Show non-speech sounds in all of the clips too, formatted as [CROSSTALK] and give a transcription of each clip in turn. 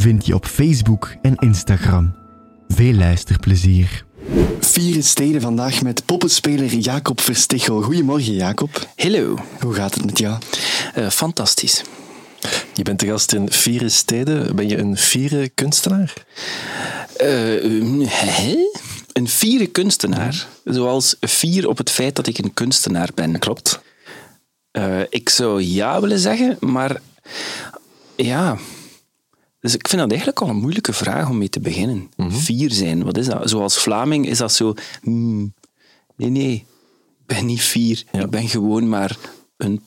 vind je op Facebook en Instagram. Veel luisterplezier. Vier steden vandaag met poppenspeler Jacob Verstichel. Goedemorgen, Jacob. Hallo, Hoe gaat het met jou? Eh, fantastisch. Je bent de gast in Vieren Steden. Ben je een vieren kunstenaar? Hè? Een vierde kunstenaar, zoals vier op het feit dat ik een kunstenaar ben. Klopt. Eh, ik zou ja willen zeggen, maar ja. Dus ik vind dat eigenlijk al een moeilijke vraag om mee te beginnen. Vier zijn, wat is dat? Zoals Vlaming is dat zo. hmm, nee, nee, ik ben niet vier. Ja. Ik ben gewoon maar een,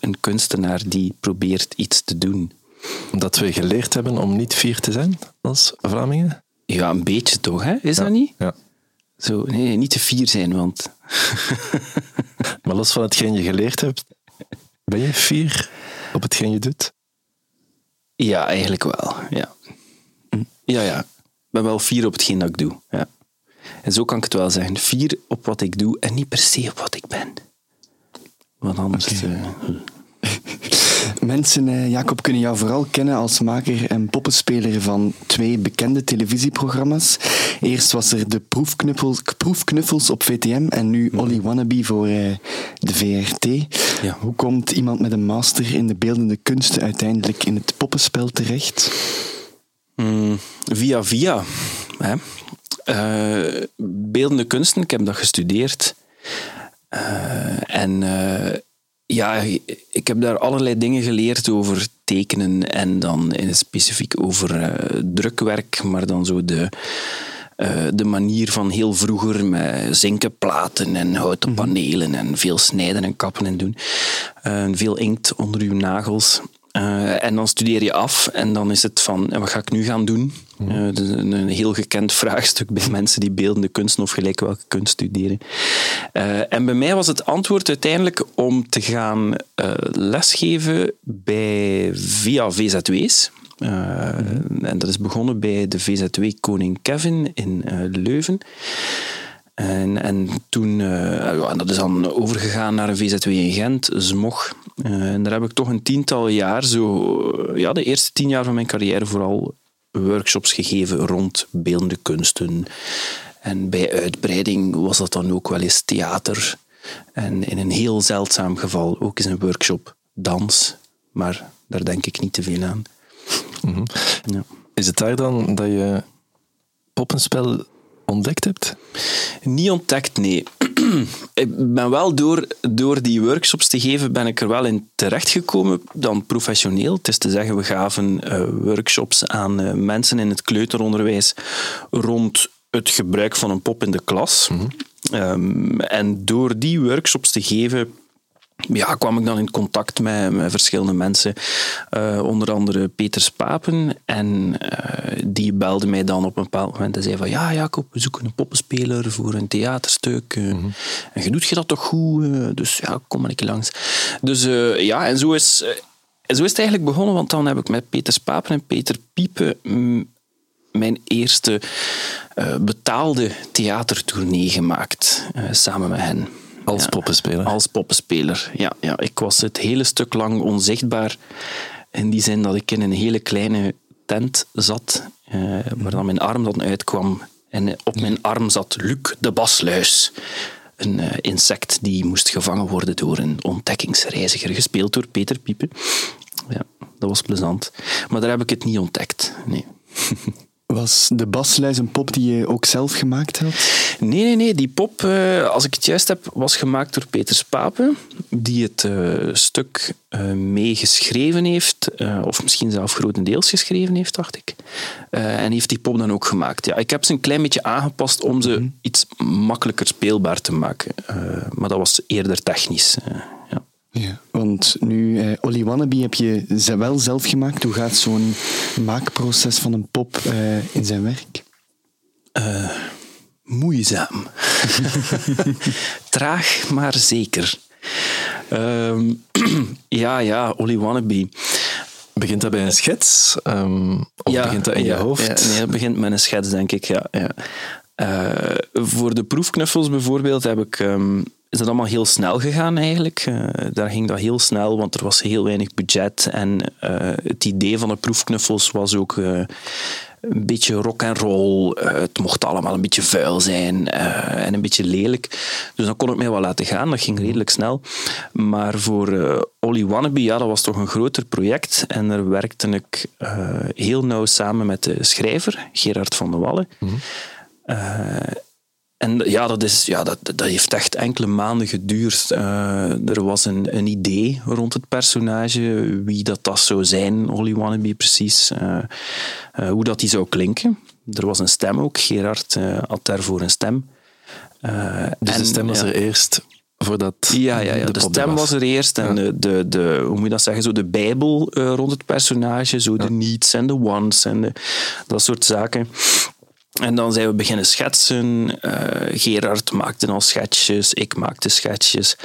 een kunstenaar die probeert iets te doen. Omdat we geleerd hebben om niet vier te zijn als Vlamingen? Ja, een beetje toch, hè? Is dat niet? Ja. Zo, nee, nee, niet te fier zijn, want [LAUGHS] Maar los van hetgeen je geleerd hebt, ben je fier op hetgeen je doet? Ja, eigenlijk wel. Ja, ja, ja. Ik ben wel fier op hetgeen dat ik doe. Ja. En zo kan ik het wel zeggen. Fier op wat ik doe en niet per se op wat ik ben. Want anders... Mensen, eh, Jacob, kunnen jou vooral kennen als maker en poppenspeler van twee bekende televisieprogramma's. Eerst was er de proefknuffels, proefknuffels op VTM en nu Olly Wannabe voor eh, de VRT. Ja. Hoe komt iemand met een master in de beeldende kunsten uiteindelijk in het poppenspel terecht? Mm, via via. Hè. Eh, beeldende kunsten, ik heb dat gestudeerd. En ja, ik heb daar allerlei dingen geleerd over tekenen en dan in het specifiek over eh, drukwerk, maar dan zo de, eh, de manier van heel vroeger met zinken platen en houten panelen en veel snijden en kappen en doen. Eh, veel inkt onder uw nagels. Eh, en dan studeer je af en dan is het van, wat ga ik nu gaan doen? Eh, dat is een, een heel gekend [LAUGHS] vraagstuk bij mensen die beeldende kunsten of gelijk welke kunst studeren. Eh, en bij mij was het antwoord uiteindelijk om te gaan eh, lesgeven bij, via VZW's. Eh, En dat is begonnen bij de VZW Koning Kevin in eh, Leuven. En, en toen, eh, en dat is dan overgegaan naar een VZW in Gent, Zmog. Eh, en daar heb ik toch een tiental jaar, zo, ja, de eerste tien jaar van mijn carrière vooral workshops gegeven rond beeldende kunsten. En bij uitbreiding was dat dan ook wel eens theater. En in een heel zeldzaam geval ook eens een workshop dans. Maar daar denk ik niet te veel aan. Ja. Is het daar dan dat je poppenspel ontdekt hebt? Niet ontdekt, nee. [CLEARS THROAT] ik ben wel door, door die workshops te geven, ben ik er wel in terechtgekomen, dan professioneel. Het is te zeggen, we gaven eh, workshops aan eh, mensen in het kleuteronderwijs rond het gebruik van een pop in de klas. Ehm, en door die workshops te geven, ja, kwam ik dan in contact met, met verschillende mensen. Eh, onder andere Peter Spapen. En eh, die belde mij dan op een bepaald moment en zei van ja, Jacob, we zoeken een poppenspeler voor een theaterstuk. eh, En je doet je dat toch goed? dus ja, kom maar een keer langs. Dus ja, en zo is, en zo is het eigenlijk begonnen, want dan heb ik met Peter Spapen en Peter Piepen mm, mijn eerste betaalde theatertournee gemaakt, samen met hen. Als poppenspeler? Als poppenspeler, ja, ja. Ik was het hele stuk lang onzichtbaar. In die zin dat ik in een hele kleine tent zat, eh, waar dan mijn arm dan uitkwam. En op mijn arm zat Luc de Basluis. Een eh, insect die moest gevangen worden door een ontdekkingsreiziger, gespeeld door Peter Piepen. Ja, dat was plezant. Maar daar heb ik het niet ontdekt. Nee. [LAUGHS] Was de basluis een pop die je ook zelf gemaakt had? Nee, nee, nee. Die pop, eh, als ik het juist heb, was gemaakt door Peter Spapen, die het eh, stuk eh meegeschreven heeft, of misschien zelf grotendeels geschreven heeft, dacht ik. En heeft die pop dan ook gemaakt. Ja, ik heb ze een klein beetje aangepast om ze iets makkelijker speelbaar te maken. Maar dat was eerder technisch. Eh, ja. Want nu, eh, Olly Wannabe heb je ze wel zelf gemaakt. Hoe gaat zo'n maakproces van een pop eh, in zijn werk? moeizaam. [LAUGHS] Traag, maar zeker. Ehm, [CLEARS THROAT] ja, ja, Olly Wannabe. Begint dat bij een schets? Ehm, of ja, begint dat in ja, je hoofd? Ja, nee, dat begint met een schets, denk ik. Ja, ja. Eh, voor de proefknuffels bijvoorbeeld heb ik, ehm, is dat allemaal heel snel gegaan eigenlijk. Eh, daar ging dat heel snel, want er was heel weinig budget. En eh, het idee van de proefknuffels was ook een beetje rock and roll. Het mocht allemaal een beetje vuil zijn en een beetje lelijk. Dus dan kon ik mij wel laten gaan. Dat ging redelijk snel. Maar voor eh Olly Wannabe, ja, dat was toch een groter project. En daar werkte ik heel nauw samen met de schrijver, Gerard van de Wallen. Eh, en ja, dat, is, ja dat, dat heeft echt enkele maanden geduurd. Eh, er was een, een idee rond het personage, wie dat, dat zou zijn, Holly Wannabe precies, eh, eh, hoe dat die zou klinken. Er was een stem ook, Gerard eh, had daarvoor een stem. Eh, Dus de stem was ja. er eerst voordat Ja, ja, ja. de stem was er eerst en de, de, de, hoe moet je dat zeggen, zo de bijbel eh, rond het personage, zo de needs en de wants en de, dat soort zaken. En dan zijn we beginnen schetsen. Eh, Gerard maakte al schetsjes, ik maakte schetsjes.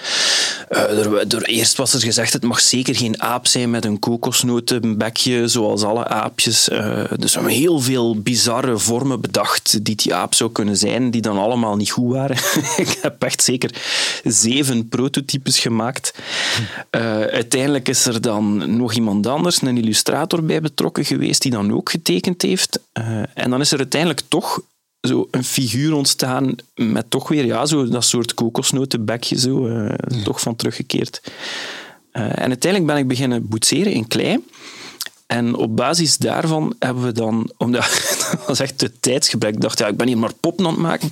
Eh, er, er, eerst was er gezegd, het mag zeker geen aap zijn met een kokosnotenbekje, zoals alle aapjes. Eh, dus we hebben heel veel bizarre vormen bedacht die die aap zou kunnen zijn, die dan allemaal niet goed waren. [LAUGHS] ik heb echt zeker zeven prototypes gemaakt. Uiteindelijk is er dan nog iemand anders, een illustrator, bij betrokken geweest, die dan ook getekend heeft. En dan is er uiteindelijk toch zo een figuur ontstaan met toch weer ja, zo dat soort kokosnotenbekje, zo, eh, toch van teruggekeerd. Eh, en uiteindelijk ben ik beginnen boetseren in klei. En op basis daarvan hebben we dan, omdat [LAUGHS] dat was echt het tijdsgebrek, ik dacht, ja, ik ben hier maar aan het maken.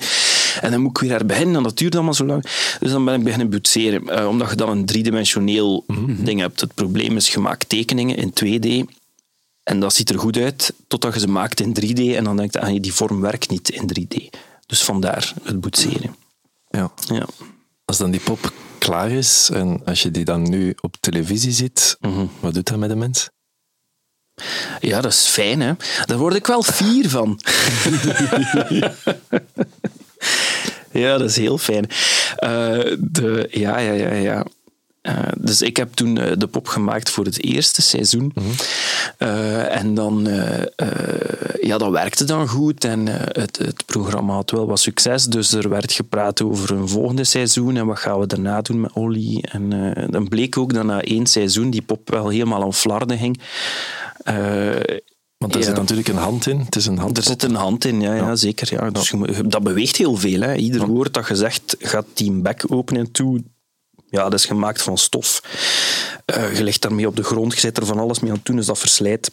En dan moet ik weer daar beginnen en dat duurt allemaal zo lang. Dus dan ben ik beginnen boetseren, eh, omdat je dan een driedimensioneel ding hebt. Het probleem is, je maakt tekeningen in 2D en dat ziet er goed uit, totdat je ze maakt in 3D en dan denk je, ah, die vorm werkt niet in 3D. Dus vandaar het boetseren. Ja. Ja. Als dan die pop klaar is en als je die dan nu op televisie ziet, Mhm. wat doet dat met de mens? Ja, dat is fijn, hè. Daar word ik wel fier van. [LAUGHS] ja, dat is heel fijn. Eh, de, ja, ja, ja, ja. Eh, dus ik heb toen eh, de pop gemaakt voor het eerste seizoen. Eh, en dan, ja, dat werkte dan goed en het, het programma had wel wat succes. Dus er werd gepraat over een volgende seizoen en wat gaan we daarna doen met Olly. En dan bleek ook dat na één seizoen die pop wel helemaal aan flarden ging. Want er Ja. zit natuurlijk een hand in. Het is een hand. er zit een hand in, ja, ja. zeker. Ja. Dus je dat beweegt heel veel. Hè. Ieder woord dat je zegt gaat die bek openen en toe. Ja, dat is gemaakt van stof. Eh, je ligt daarmee op de grond, je zit er van alles mee aan het doen, dus dat verslijt.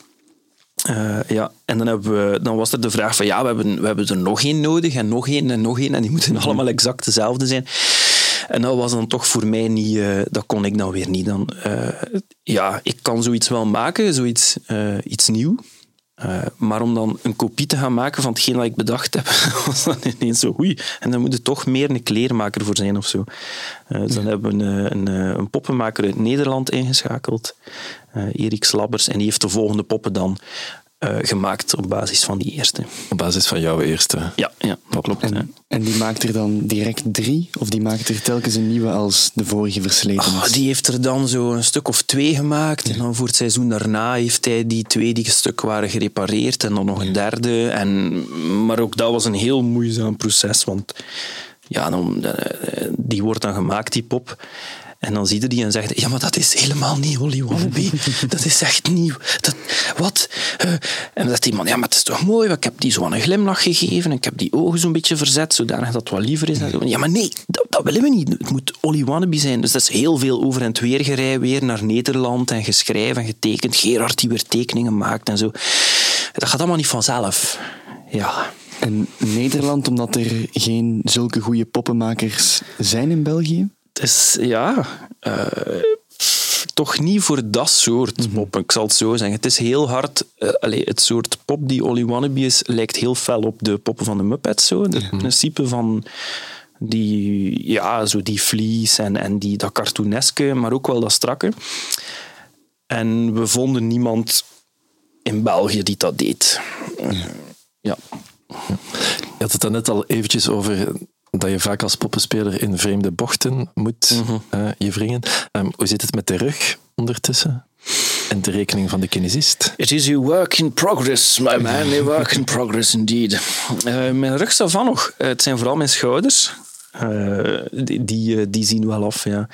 Eh, ja, en dan, hebben we, dan was er de vraag van ja, we hebben, we hebben er nog één nodig en nog één en nog één en die moeten [LAUGHS] allemaal exact dezelfde zijn. En dat was dan toch voor mij niet, eh, dat kon ik dan weer niet. Dan, ja, ik kan zoiets wel maken, zoiets iets nieuw. Eh, maar om dan een kopie te gaan maken van hetgeen dat ik bedacht heb, [LAUGHS] was dan ineens zo oei. En dan moet je toch meer een kleermaker voor zijn of zo. Eh, dus dan hebben we een, een, eh, een poppenmaker uit Nederland ingeschakeld, Erik Slabbers, en die heeft de volgende poppen dan eh, gemaakt op basis van die eerste. Op basis van jouw eerste. Ja, ja dat klopt. ja. En, en die maakt er dan direct drie? Of die maakt er telkens een nieuwe als de vorige versleten is? die heeft er dan zo een stuk of twee gemaakt. En dan voor het seizoen daarna heeft hij die twee die stuk waren gerepareerd. En dan nog een derde. En, maar ook dat was een heel moeizaam proces. Want ja, dan, eh, die wordt dan gemaakt, die pop. En dan ziet hij die en zegt ja, maar dat is helemaal niet Holly Wannabe. [LAUGHS] Dat is echt nieuw. Dat, wat? Eh, en dan zegt die man, ja, maar het is toch mooi. Ik heb die zo aan een glimlach gegeven. En ik heb die ogen zo'n beetje verzet, zodanig dat het wat liever is. En zo. Ja, maar nee, dat, dat willen we niet. Het moet Holly Wannabe zijn. Dus dat is heel veel over en weer gerij weer naar Nederland. En geschreven en getekend. Gerard die weer tekeningen maakt en zo. Dat gaat allemaal niet vanzelf. Ja. En Nederland, omdat er geen zulke goede poppenmakers zijn in België? Het is, ja, eh, toch niet voor dat soort pop, ik zal het zo zeggen. Het is heel hard, eh, het soort pop die Olly Wannabe is, lijkt heel fel op de poppen van de Muppets. Zo. Het principe van Die, ja, zo die vlies en, en die, dat cartooneske, maar ook wel dat strakke. En we vonden niemand in België die dat deed. Uh, ja. Je had het dan net al eventjes over dat je vaak als poppenspeler in vreemde bochten moet Mhm. eh, je wringen. Ehm, hoe zit het met de rug ondertussen? En de rekening van de kinesist? It is a work in progress, my man. A work in progress indeed. Eh, mijn rug staat van nog. Eh, het zijn vooral mijn schouders. Eh, die, die, die zien wel af, ja.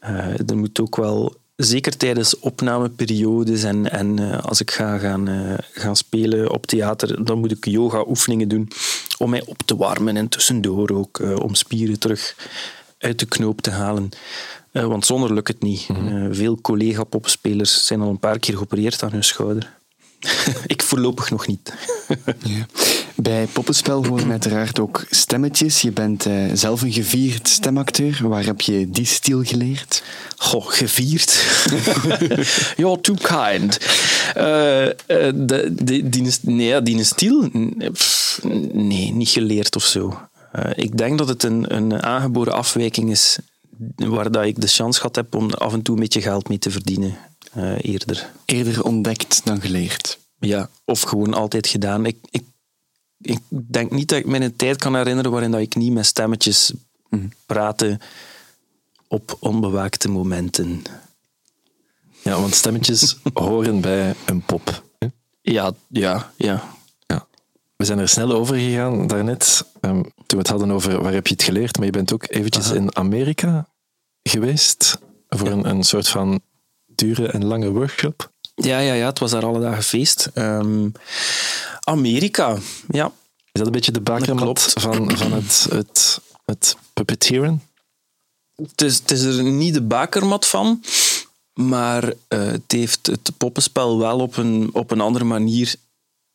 Eh, er moet ook wel, zeker tijdens opnameperiodes en, en eh, als ik ga gaan, eh, gaan spelen op theater, dan moet ik yoga-oefeningen doen om mij op te warmen en tussendoor ook eh, om spieren terug uit de knoop te halen. Want zonder lukt het niet. Eh, veel collega-popspelers zijn al een paar keer geopereerd aan hun schouder. [LAUGHS] ik voorlopig nog niet. Ja. Bij poppenspel horen uiteraard ook stemmetjes. Je bent eh, zelf een gevierd stemacteur. Waar heb je die stil geleerd? Goh, gevierd. [LAUGHS] You're too kind. Eh, de, de, die, nee, die stiel? Pff, Nee, niet geleerd of zo. Ik denk dat het een, een aangeboren afwijking is waar dat ik de kans gehad heb om af en toe een beetje geld mee te verdienen. eerder. Eerder ontdekt dan geleerd. Ja, of gewoon altijd gedaan. Ik, ik, ik denk niet dat ik me een tijd kan herinneren waarin dat ik niet met stemmetjes praatte op onbewaakte momenten. Ja, want stemmetjes [LAUGHS] horen bij een pop. hè? Ja, ja, ja. Ja. We zijn er snel over gegaan daarnet, ehm, toen we het hadden over waar heb je het geleerd, maar je bent ook eventjes in Amerika geweest voor een, een soort van dure en lange workshop. Ja, ja, ja, het was daar alle dagen feest. Ehm, Amerika, ja. Is dat een beetje de bakermat van, van het, het, het puppeteeren? Het is, het is er niet de bakermat van, maar eh, het heeft het poppenspel wel op een, op een andere manier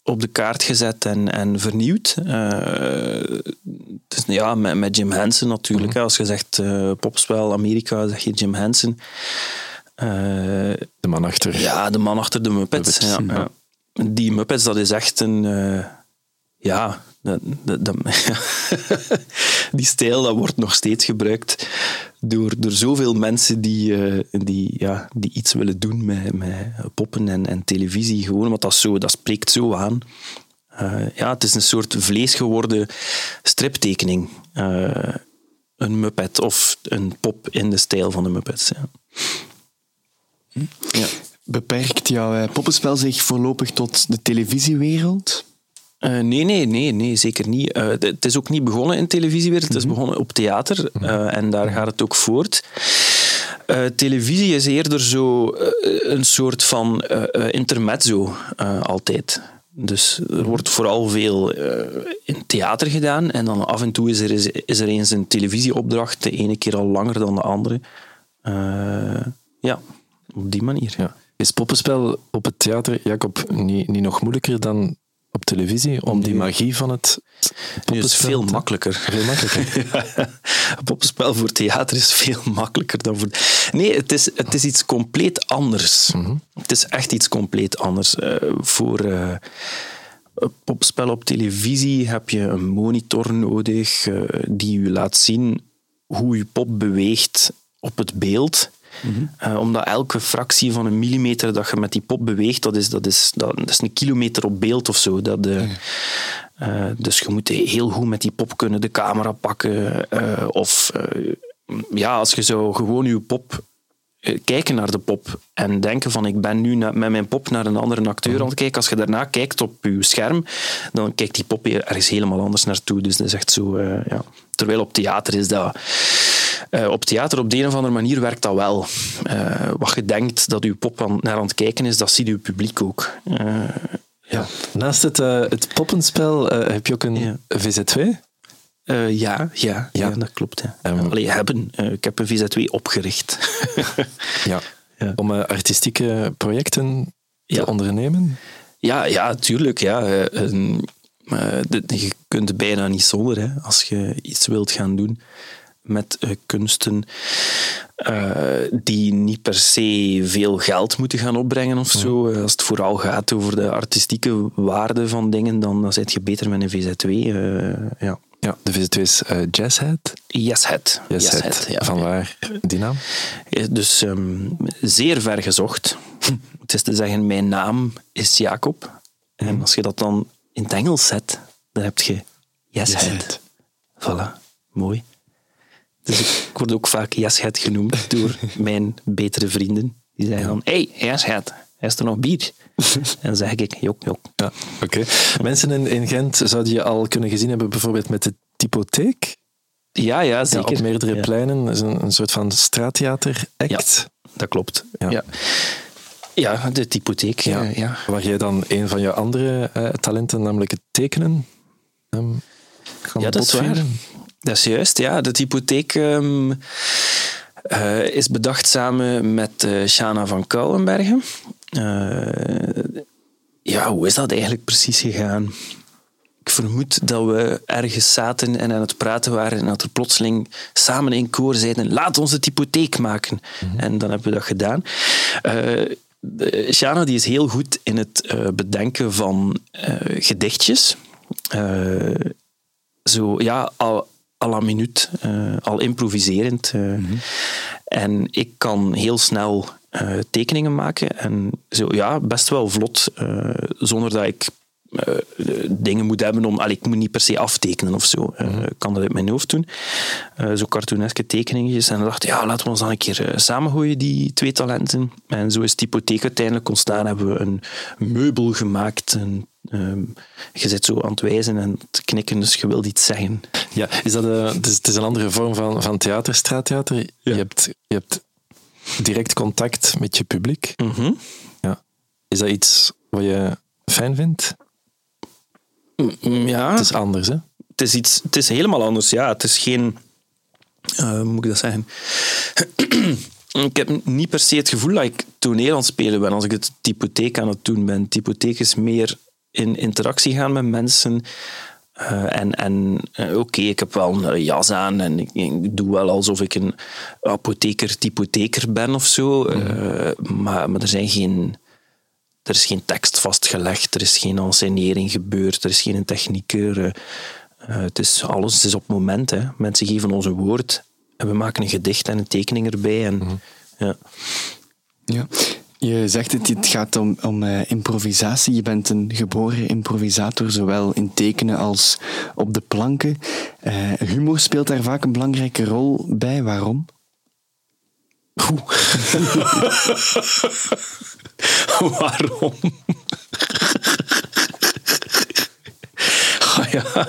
op de kaart gezet en, en vernieuwd. Het is, ja, met, met Jim Henson natuurlijk. hè. Als je zegt eh popspel Amerika, zeg je Jim Henson. Eh, De man achter. Ja, de man achter de Muppets. Muppets, ja, ja. Die Muppets, dat is echt een... eh, ja, dat, dat, dat- [LAUGHS] die stijl dat wordt nog steeds gebruikt door, door zoveel mensen die, eh, die, ja, die iets willen doen met, met poppen en, en televisie. Gewoon, want dat, zo, dat spreekt zo aan. Ja, het is een soort vlees geworden striptekening. Een Muppet of een pop in de stijl van de Muppets. Ja. Ja. Beperkt jouw eh, poppenspel zich voorlopig tot de televisiewereld? Eh, nee, nee, nee, nee, zeker niet. Eh, het is ook niet begonnen in televisiewereld, het is begonnen op theater eh, en daar gaat het ook voort. Televisie is eerder zo een soort van intermezzo altijd. Dus er wordt vooral veel in theater gedaan en dan af en toe is er, eens- is er eens een televisieopdracht, de ene keer al langer dan de andere. Ja, op die manier. Ja. Is poppenspel op het theater, Jacob, niet, niet nog moeilijker dan op televisie? Om die magie van het Nu is het poppenspel veel makkelijker. Veel makkelijker. [LAUGHS] Poppenspel voor theater is veel makkelijker dan voor... Nee, het is, het is iets compleet anders. Het is echt iets compleet anders. Eh, voor popspel op televisie heb je een monitor nodig eh, die u laat zien hoe je pop beweegt op het beeld. Eh, omdat elke fractie van een millimeter dat je met die pop beweegt, dat is, dat is, dat, dat is een kilometer op beeld of zo. Dat, eh, eh, dus je moet heel goed met die pop kunnen de camera pakken. of ja, als je zo gewoon je pop kijken naar de pop en denken van ik ben nu met mijn pop naar een andere acteur aan het kijken. Als je daarna kijkt op je scherm, dan kijkt die pop er ergens helemaal anders naartoe. Dus dat is echt zo, eh, ja. Terwijl op theater is dat... eh, op theater op de een of andere manier werkt dat wel. Eh, wat je denkt dat je pop aan, naar aan het kijken is, dat ziet je publiek ook. Eh, Ja. Naast het, eh, het poppenspel eh, heb je ook een Ja. VZ2. Eh, ja, ja, ja. dat klopt. Ja. Allee, hebben. Eh, ik heb een VZ2 opgericht. [LAUGHS] Ja. Ja. Om eh, artistieke projecten te Ja. ondernemen. ja, ja, tuurlijk. Ja. Je kunt er bijna niet zonder hè, als je iets wilt gaan doen met kunsten die niet per se veel geld moeten gaan opbrengen of zo. Eh, Als het vooral gaat over de artistieke waarde van dingen, dan, dan zit je beter met een VZ2. eh, ja. Ja, de VZ2 is eh, Jazzhead. Yeshead. Yeshead, ja. Van waar die naam? Ja, Dus ehm, zeer ver gezocht. [LAUGHS] Het is te zeggen, mijn naam is Jacob. En als je dat dan in het Engels zet, dan heb je Yeshead. Yeshead. Voilà, mooi. Dus ik word ook vaak Yeshead genoemd door [LAUGHS] mijn betere vrienden. Die zeggen dan, hey, Yeshead, is er nog bier? [LAUGHS] En zeg ik, jok, jok. Ja, oké. Mensen in, in Gent zouden je al kunnen gezien hebben, bijvoorbeeld met de Typotheek. Ja, ja, Ja, zeker. op meerdere Ja. pleinen. Dat is een, een soort van straattheater-act. Dat klopt. Ja. Ja, ja. de typotheek. Ja. ja. Waar jij dan een van je andere eh, talenten, namelijk het tekenen, kan Ja, dat is waar. Dat is juist, ja. De hypotheek ehm, eh, is bedacht samen met eh, Shana van Kouwenbergen. Eh, ja, hoe is dat eigenlijk precies gegaan? Ik vermoed dat we ergens zaten en aan het praten waren en dat er plotseling samen in koor zeiden laat ons de hypotheek maken. En dan hebben we dat gedaan. Eh, de- Shana die is heel goed in het eh, bedenken van eh, gedichtjes. Eh, zo, ja, al, à la minuut, eh, al improviserend. eh. En ik kan heel snel eh, tekeningen maken en zo, ja, best wel vlot, eh, zonder dat ik eh, dingen moet hebben om... Allee, ik moet niet per se aftekenen of zo. Ik kan dat uit mijn hoofd doen. Zo cartooneske tekeningetjes. En dan dacht ik, ja, laten we ons dan een keer samengooien, die twee talenten. En zo is die hypotheek uiteindelijk ontstaan. Hebben we een meubel gemaakt. En, ehm, je zit zo aan het wijzen en te knikken, dus je wilt iets zeggen. Ja, is dat een, het, is, het is een andere vorm van, van theater, straattheater. Je, hebt, je hebt direct contact met je publiek. Mhm. Ja. Is dat iets wat je fijn vindt? Ja, Het is anders, hè? het is, iets, het is helemaal anders. Ja, het is geen. eh, hoe moet ik dat zeggen? [CLEARS THROAT] ik heb niet per se het gevoel dat ik toneel aan het spelen ben als ik het typotheek aan het doen ben. Typotheek is meer in interactie gaan met mensen. Eh, en en eh, oké, ik heb wel een jas aan en ik, ik doe wel alsof ik een apotheker, typotheker ben of zo. Eh, maar, maar er zijn geen. Er is geen tekst vastgelegd, er is geen enscenering gebeurd, er is geen technieker. het is alles het is op het moment. Hè. Mensen geven ons een woord en we maken een gedicht en een tekening erbij. En, ja. Ja. Je zegt het, het gaat om, om eh, improvisatie. Je bent een geboren improvisator, zowel in tekenen als op de planken. Eh, humor speelt daar vaak een belangrijke rol bij. Waarom? [LAUGHS] Waarom? Ah ja. [LAUGHS]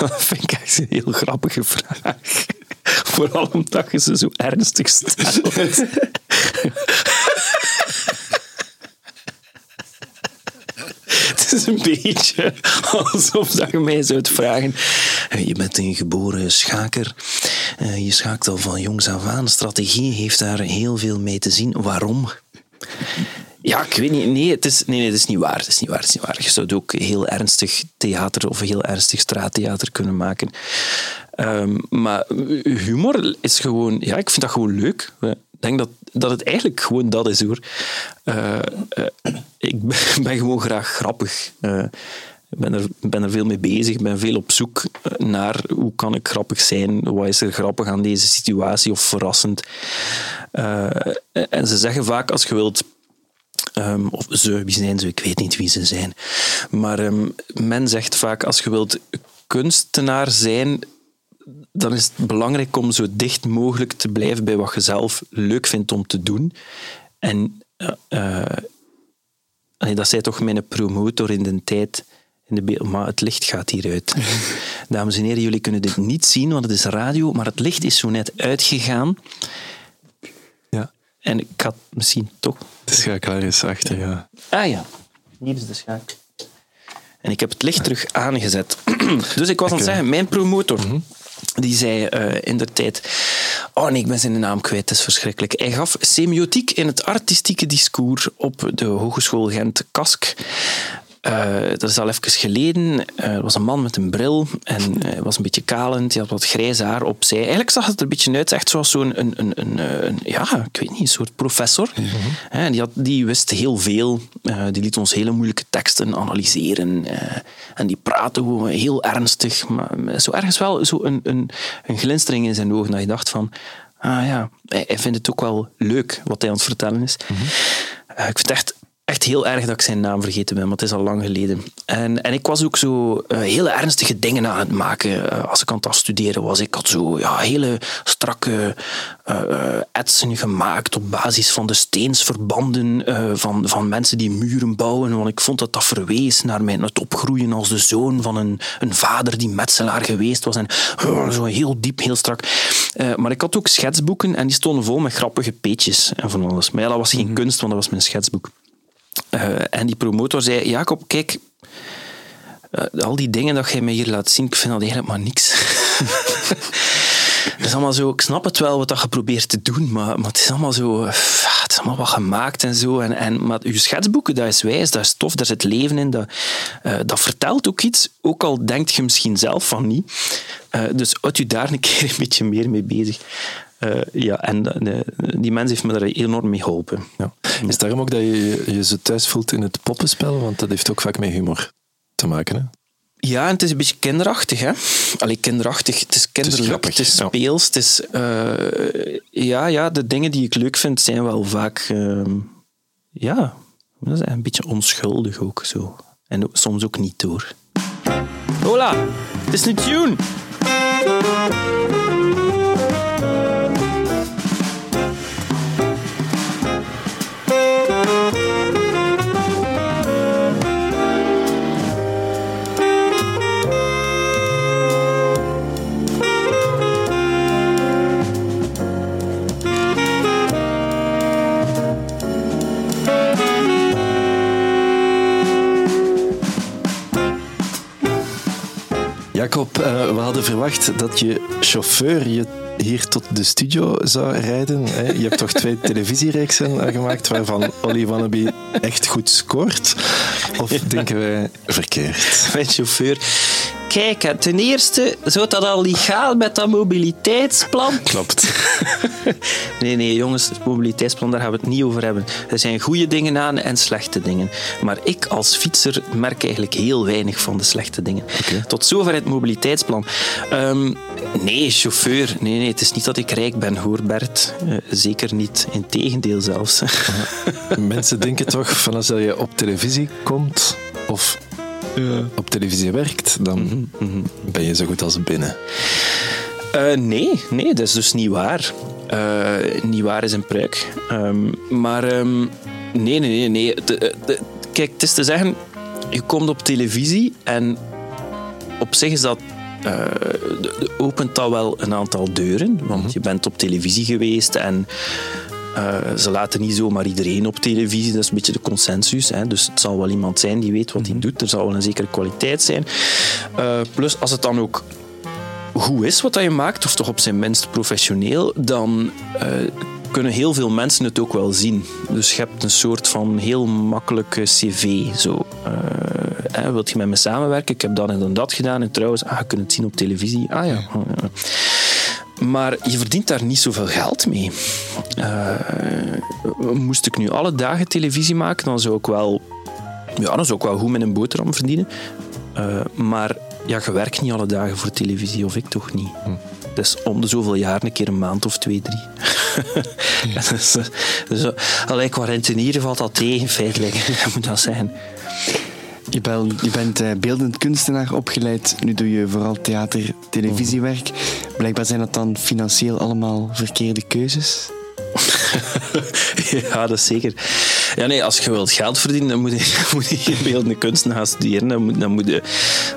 Dat vind ik echt een heel grappige vraag. [LAUGHS] Vooral omdat je ze zo ernstig stelt. [LAUGHS] Het is een beetje alsof je mij zou vragen. eh, Je bent een geboren schaker. Eh, Je schaakt al van jongs af aan. Strategie heeft daar heel veel mee te zien. Waarom? Ja, ik weet niet. Nee, het is, nee, nee, het is niet waar. Het is niet waar. Het is niet waar. Je zou ook heel ernstig theater of heel ernstig straattheater kunnen maken. Ehm, maar humor is gewoon... Ja, ik vind dat gewoon leuk. Ik denk dat, dat het eigenlijk gewoon dat is, hoor. Eh, eh, ik ben, gewoon graag grappig. Eh, ik ben er, ben er veel mee bezig. Ben veel op zoek naar hoe kan ik grappig zijn. Wat is er grappig aan deze situatie of verrassend. En ze zeggen vaak, als je wilt Ehm, of ze, wie zijn ze? Ik weet niet wie ze zijn. Maar ehm, men zegt vaak, als je wilt kunstenaar zijn, dan is het belangrijk om zo dicht mogelijk te blijven bij wat je zelf leuk vindt om te doen. En eh, eh, dat zei toch mijn promotor in de tijd. In de maar het licht gaat hieruit. [LAUGHS] Dames en heren, jullie kunnen dit niet zien, want het is radio, maar het licht is zo net uitgegaan. Ja. En ik had misschien toch De schakelaar is achter, ja. Ah ja, hier is de schakel. En ik heb het licht terug aangezet. [CLEARS THROAT] dus ik was aan het zeggen, mijn promotor, die zei eh, in de tijd... Oh nee, ik ben zijn naam kwijt, het is verschrikkelijk. Hij gaf semiotiek in het artistieke discours op de Hogeschool Gent-Kask. Eh, dat is al even geleden. Eh, er was een man met een bril en hij was een beetje kalend. Hij had wat grijs haar opzij. Eigenlijk zag het er een beetje uit, echt zoals zo'n een, een, een, een, ja, ik weet niet, een soort professor. Hè, die, had, die wist heel veel. Eh, die liet ons hele moeilijke teksten analyseren. eh, en die praatte gewoon heel ernstig. Maar zo ergens wel zo een, een, een glinstering in zijn ogen. Dat je dacht van, ah ja, hij, hij vindt het ook wel leuk wat hij aan het vertellen is. Eh, ik vind het echt, echt heel erg dat ik zijn naam vergeten ben, want het is al lang geleden. En, en ik was ook zo eh, hele ernstige dingen aan het maken eh, als ik aan het afstuderen was. Ik had zo ja, hele strakke eh, etsen gemaakt op basis van de steensverbanden van, van mensen die muren bouwen, want ik vond dat dat verwees naar mijn, het opgroeien als de zoon van een, een vader die metselaar geweest was. En zo heel diep, heel strak. Maar ik had ook schetsboeken en die stonden vol met grappige peetjes en van alles. Maar ja, dat was geen kunst, want dat was mijn schetsboek. Eh, en die promotor zei, Jacob, kijk, eh, al die dingen dat jij mij hier laat zien, ik vind dat eigenlijk maar niks. [LAUGHS] Het is allemaal zo, ik snap het wel wat je probeert te doen, maar, maar het is allemaal zo, eh, het is allemaal wat gemaakt en zo. En, en, maar je schetsboeken, dat is wijs, dat is tof, daar zit leven in, dat, dat vertelt ook iets, ook al denkt je misschien zelf van niet. Dus houd je daar een keer een beetje meer mee bezig. Eh, ja, en eh, die mens heeft me daar enorm mee geholpen. Ja. Is het daarom ook dat je je zo thuis voelt in het poppenspel? Want dat heeft ook vaak met humor te maken. Hè? Ja, en het is een beetje kinderachtig, hè? Allee, kinderachtig. Het is kinderlijk, het is, speels. Het is, eh, ja, ja, de dingen die ik leuk vind zijn wel vaak... ehm, ja, dat is een beetje onschuldig ook zo. En soms ook niet door. Hola, het is een tune! Jacob, eh, we hadden verwacht dat je chauffeur je hier tot de studio zou rijden. Hè? Je hebt toch twee televisiereeksen eh, gemaakt waarvan Olly Wannabe echt goed scoort? Of denken wij verkeerd? Mijn chauffeur. Kijk, ten eerste zou dat al legaal met dat mobiliteitsplan. Klopt. [LAUGHS] Nee, nee, jongens, het mobiliteitsplan, daar gaan we het niet over hebben. Er zijn goede dingen aan en slechte dingen. Maar ik als fietser merk eigenlijk heel weinig van de slechte dingen. Tot zover het mobiliteitsplan. Ehm, nee, chauffeur. Nee, nee, het is niet dat ik rijk ben, hoor, Bert. Eh, zeker niet. Integendeel zelfs. [LAUGHS] Mensen denken toch van als je op televisie komt of op televisie werkt, dan ben je zo goed als binnen. Eh, nee, nee, dat is dus niet waar. Eh, niet waar is een pruik. Ehm, maar ehm, nee, nee, nee. nee. De- de- kijk, het is te zeggen, je komt op televisie en op zich is dat. eh, de- de- opent dat wel een aantal deuren, want je bent op televisie geweest en eh, ze laten niet zomaar iedereen op televisie, dat is een beetje de consensus. Hè? Dus het zal wel iemand zijn die weet wat hij doet, er zal wel een zekere kwaliteit zijn. Eh, plus, als het dan ook goed is wat dat je maakt, of toch op zijn minst professioneel, dan eh, kunnen heel veel mensen het ook wel zien. Dus je hebt een soort van heel makkelijke cv. Zo. Eh, hè, wilt je met me samenwerken? Ik heb dat en dat gedaan. En trouwens, ah, je kunt het zien op televisie. Ah ja. ja. Maar je verdient daar niet zoveel geld mee. Eh, moest ik nu alle dagen televisie maken, dan zou ik wel, ja, dan zou ik wel goed met een boterham verdienen. Maar ja, je werkt niet alle dagen voor televisie, of ik toch niet. Dus om de zoveel jaar een keer een maand of twee, drie. [LAUGHS] [LAUGHS] dus, eh, dus, eh, allee, qua rentenieren valt dat tegen, feitelijk. [LAUGHS] Dat moet dat zijn. Je, bel- je bent eh, beeldend kunstenaar opgeleid. Nu doe je vooral theater, televisiewerk. Blijkbaar zijn dat dan financieel allemaal verkeerde keuzes. Ja, dat is zeker. Ja, nee, als je wilt geld verdienen, dan moet je, [LAUGHS] moet je beeldende kunsten gaan studeren. Dan moet, dan, moet je,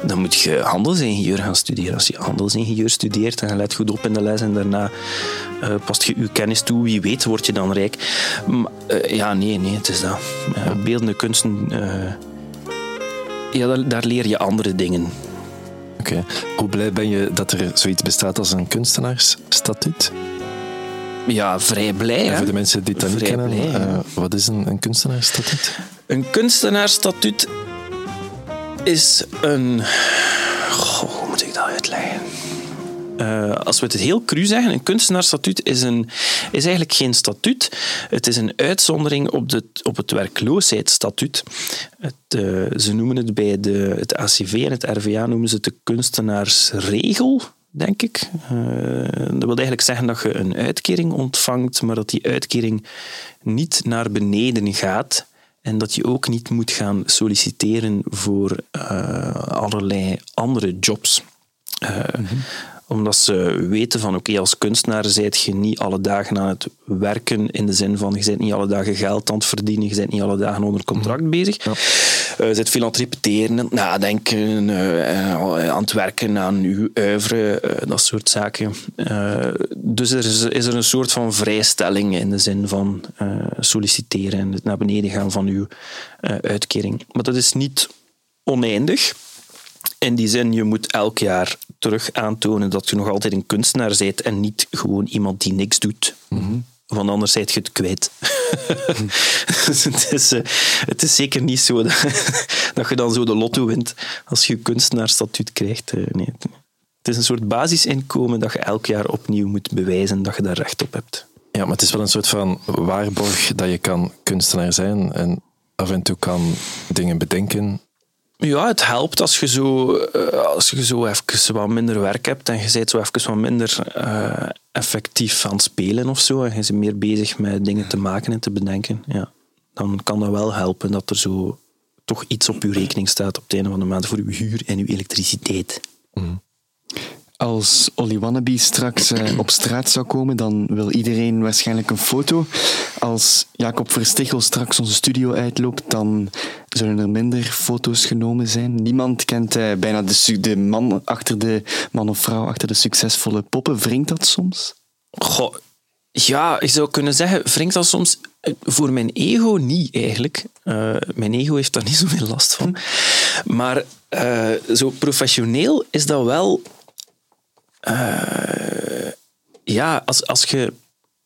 dan moet je handelsingenieur gaan studeren. Als je handelsingenieur studeert en je let goed op in de les en daarna eh, past je je kennis toe, wie weet, word je dan rijk. Maar, eh, ja, nee, nee, het is dat. Beeldende kunsten, eh, ja, daar, daar leer je andere dingen. Oké. Hoe blij ben je dat er zoiets bestaat als een kunstenaarsstatuut? Ja, vrij blij. En voor de mensen die dat niet Vrij kennen, blij, eh, wat is een, een kunstenaarsstatuut? Een kunstenaarsstatuut is een. Goh, hoe moet ik dat uitleggen? Uh, als we het heel cru zeggen, een kunstenaarsstatuut is, een, is eigenlijk geen statuut. Het is een uitzondering op, de, op het werkloosheidsstatuut. Het, uh, ze noemen het bij de, het ACV en het RVA noemen ze het de kunstenaarsregel denk ik. Uh, dat wil eigenlijk zeggen dat je een uitkering ontvangt, maar dat die uitkering niet naar beneden gaat en dat je ook niet moet gaan solliciteren voor uh, allerlei andere jobs. Uh, mm -hmm omdat ze weten van oké, als kunstenaar zijt je niet alle dagen aan het werken in de zin van je bent niet alle dagen geld aan het verdienen, je bent niet alle dagen onder contract mhm. bezig. Ja. Je bent veel aan het repeteren, nadenken, uh, aan het werken aan oeuvre, uh, dat soort zaken. dus er is, is, er een soort van vrijstelling in de zin van solliciteren en het naar beneden gaan van uw uitkering. Maar dat is niet oneindig. In die zin, je moet elk jaar terug aantonen dat je nog altijd een kunstenaar bent en niet gewoon iemand die niks doet. Mm Want anders zijt je het kwijt. [LAUGHS] het, is, uh, het is zeker niet zo dat, je dan zo de lotto wint als je kunstenaarstatuut krijgt. Uh, nee. Het is een soort basisinkomen dat je elk jaar opnieuw moet bewijzen dat je daar recht op hebt. Ja, maar het is wel een soort van waarborg dat je kan kunstenaar zijn en af en toe kan dingen bedenken ja, het helpt als je zo, uh, als je zo even wat minder werk hebt en je bent zo even wat minder uh, effectief aan spelen of zo. En je bent meer bezig met dingen te maken en te bedenken. Ja, dan kan dat wel helpen dat er zo toch iets op je rekening staat op het einde van de maand voor je huur en je elektriciteit. Mm. Als Olly Wannabe straks uh, op straat zou komen, dan wil iedereen waarschijnlijk een foto. Als Jacob Verstichel straks onze studio uitloopt, dan zullen er minder foto's genomen zijn. Niemand kent uh, bijna de, de, man achter de man of vrouw achter de succesvolle poppen. Wringt dat soms? Goh, ja, ik zou kunnen zeggen, wringt dat soms voor mijn ego niet eigenlijk. Uh, mijn ego heeft daar niet zoveel last van. Maar zo professioneel is dat wel uh, ja, als, als je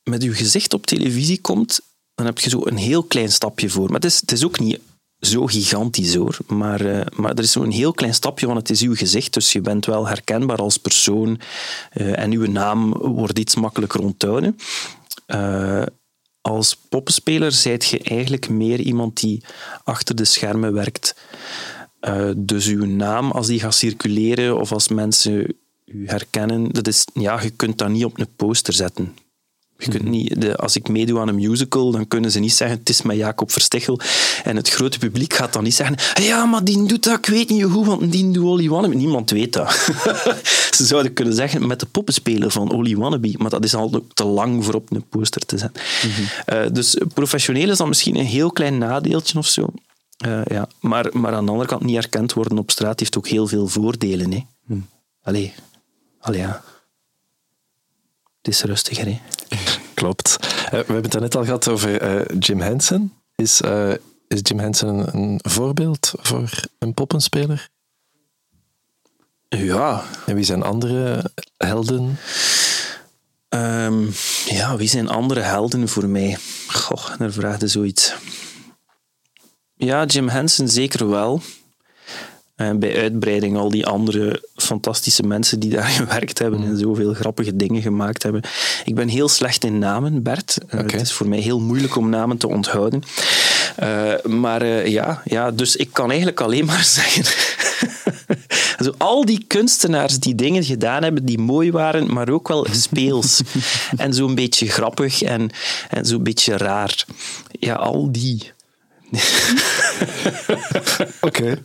met je gezicht op televisie komt, dan heb je zo een heel klein stapje voor. Maar het is, het is ook niet zo gigantisch hoor. Maar, uh, maar er is zo'n heel klein stapje, want het is uw gezicht. Dus je bent wel herkenbaar als persoon. Uh, en uw naam wordt iets makkelijker onthouden. Als poppenspeler zijt je eigenlijk meer iemand die achter de schermen werkt. dus uw naam, als die gaat circuleren of als mensen u herkennen, dat is, ja, je kunt dat niet op een poster zetten. Je kunt mhm. niet, de, als ik meedoe aan een musical, dan kunnen ze niet zeggen het is met Jacob Verstichel. En het grote publiek gaat dan niet zeggen ja, maar die doet dat, ik weet niet hoe, want die doet Olly Wannabe. Niemand weet dat. [LAUGHS] ze zouden kunnen zeggen met de poppenspeler van Olly Wannabe, maar dat is al te lang voor op een poster te zetten. Mhm. uh, dus professioneel is dan misschien een heel klein nadeeltje of zo. Uh, ja. maar, maar aan de andere kant niet herkend worden op straat heeft ook heel veel voordelen. Hè. Mm. Allee, Al ja. Het is rustiger, hè? [LAUGHS] Klopt. Uh, we hebben het net al gehad over uh, Jim Henson. Is, uh, is Jim Henson een, voorbeeld voor een poppenspeler? Ja. En wie zijn andere helden? Um, ja, wie zijn andere helden voor mij? Goh, daar vraagde zoiets. Ja, Jim Henson zeker wel. En bij uitbreiding al die andere fantastische mensen die daar [LAUGHS] gewerkt hebben en zoveel grappige dingen gemaakt hebben. Ik ben heel slecht in namen, Bert. Uh, Het is voor mij heel moeilijk om namen te onthouden. Uh, maar uh, ja, ja, dus ik kan eigenlijk alleen maar [LAUGHS] zeggen. [LAUGHS] Zo, al die kunstenaars die dingen gedaan hebben die mooi waren, maar ook wel speels. en zo'n beetje grappig en, en zo'n beetje raar. Ja, al die. [LAUGHS] Oké.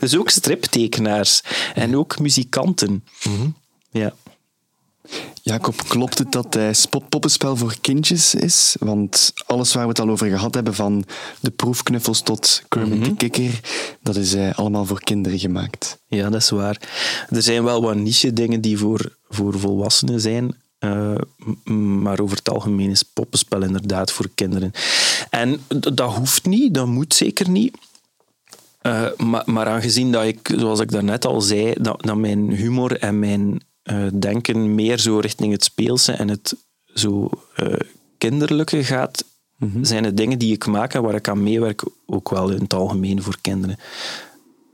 Dus ook striptekenaars en ook muzikanten. Mm Ja. Jacob, klopt het dat hij poppenspel voor kindjes is? Want alles waar we het al over gehad hebben, van de proefknuffels tot Kermit mm -hmm. de Kikker, dat is uh, allemaal voor kinderen gemaakt. Ja, dat is waar. Er zijn wel wat niche dingen die voor, voor volwassenen zijn. Uh, maar over het algemeen is poppenspel inderdaad voor kinderen. En dat hoeft niet, dat moet zeker niet. Uh, maar, maar, aangezien dat ik, zoals ik daarnet al zei, dat, dat mijn humor en mijn uh, denken meer zo richting het speelse en het zo kinderlijke gaat, mm -hmm. zijn het dingen die ik maak en waar ik aan meewerk ook wel in het algemeen voor kinderen.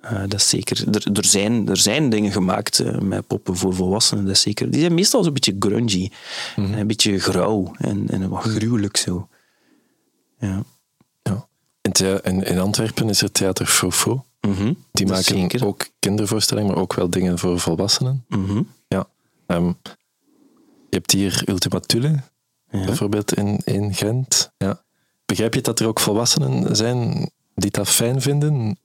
Eh, dat is zeker. Er, er, zijn, er zijn dingen gemaakt eh, met poppen voor volwassenen, dat is zeker. Die zijn meestal zo'n beetje grungy. Mhm. En een beetje grauw en, en wat gruwelijk zo. Ja. Ja. In, thea- in, in Antwerpen is er Theater Fofo. Mhm. Die Dat maken zeker. ook kindervoorstellingen, maar ook wel dingen voor volwassenen. Mhm. Ja. Ehm, je hebt hier Ultima Thule, Ja. bijvoorbeeld in, in Gent. Ja. Begrijp je dat er ook volwassenen zijn die dat fijn vinden?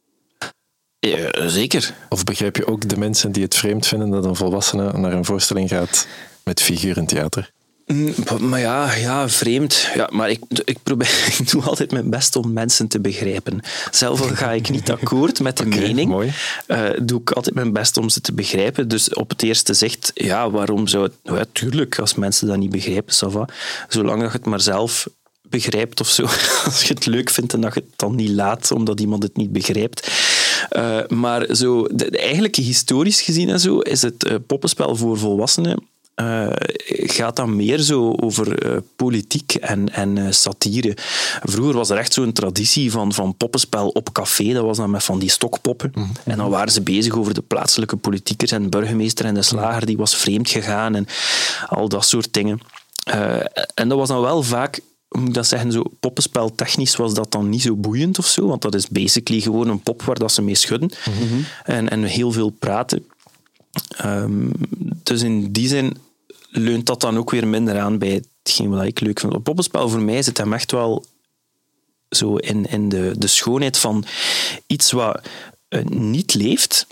Ja, zeker. Of begrijp je ook de mensen die het vreemd vinden dat een volwassene naar een voorstelling gaat met figurentheater? Mm, Maar ja, ja vreemd. Ja, maar ik, ik, probeer, [LAUGHS] ik doe altijd mijn best om mensen te begrijpen. Zelf ga ik niet akkoord met de [LAUGHS] mening. eh, doe ik altijd mijn best om ze te begrijpen. Dus op het eerste zegt, ja, waarom zou het... Nou Ja, tuurlijk, als mensen dat niet begrijpen, ça va. Zolang dat je het maar zelf begrijpt of zo. [LAUGHS] Als je het leuk vindt en dat je het dan niet laat omdat iemand het niet begrijpt. Eh, maar zo, de, de- eigenlijk historisch gezien en zo, is het eh, poppenspel voor volwassenen eh, gaat dan meer zo over eh, politiek en, en eh, satire. Vroeger was er echt zo'n traditie van, van poppenspel op café. Dat was dan met van die stokpoppen. En dan waren ze bezig over de plaatselijke politiekers en de burgemeester en de slager die was vreemd gegaan en al dat soort dingen. En dat was dan wel vaak moet ik dat zeggen, zo poppenspel technisch was dat dan niet zo boeiend of zo, want dat is basically gewoon een pop waar dat ze mee schudden en, en heel veel praten. Ehm, dus in die zin leunt dat dan ook weer minder aan bij hetgeen wat ik leuk vind. Het poppenspel voor mij zit hem echt wel zo in, in de, de schoonheid van iets wat eh, niet leeft.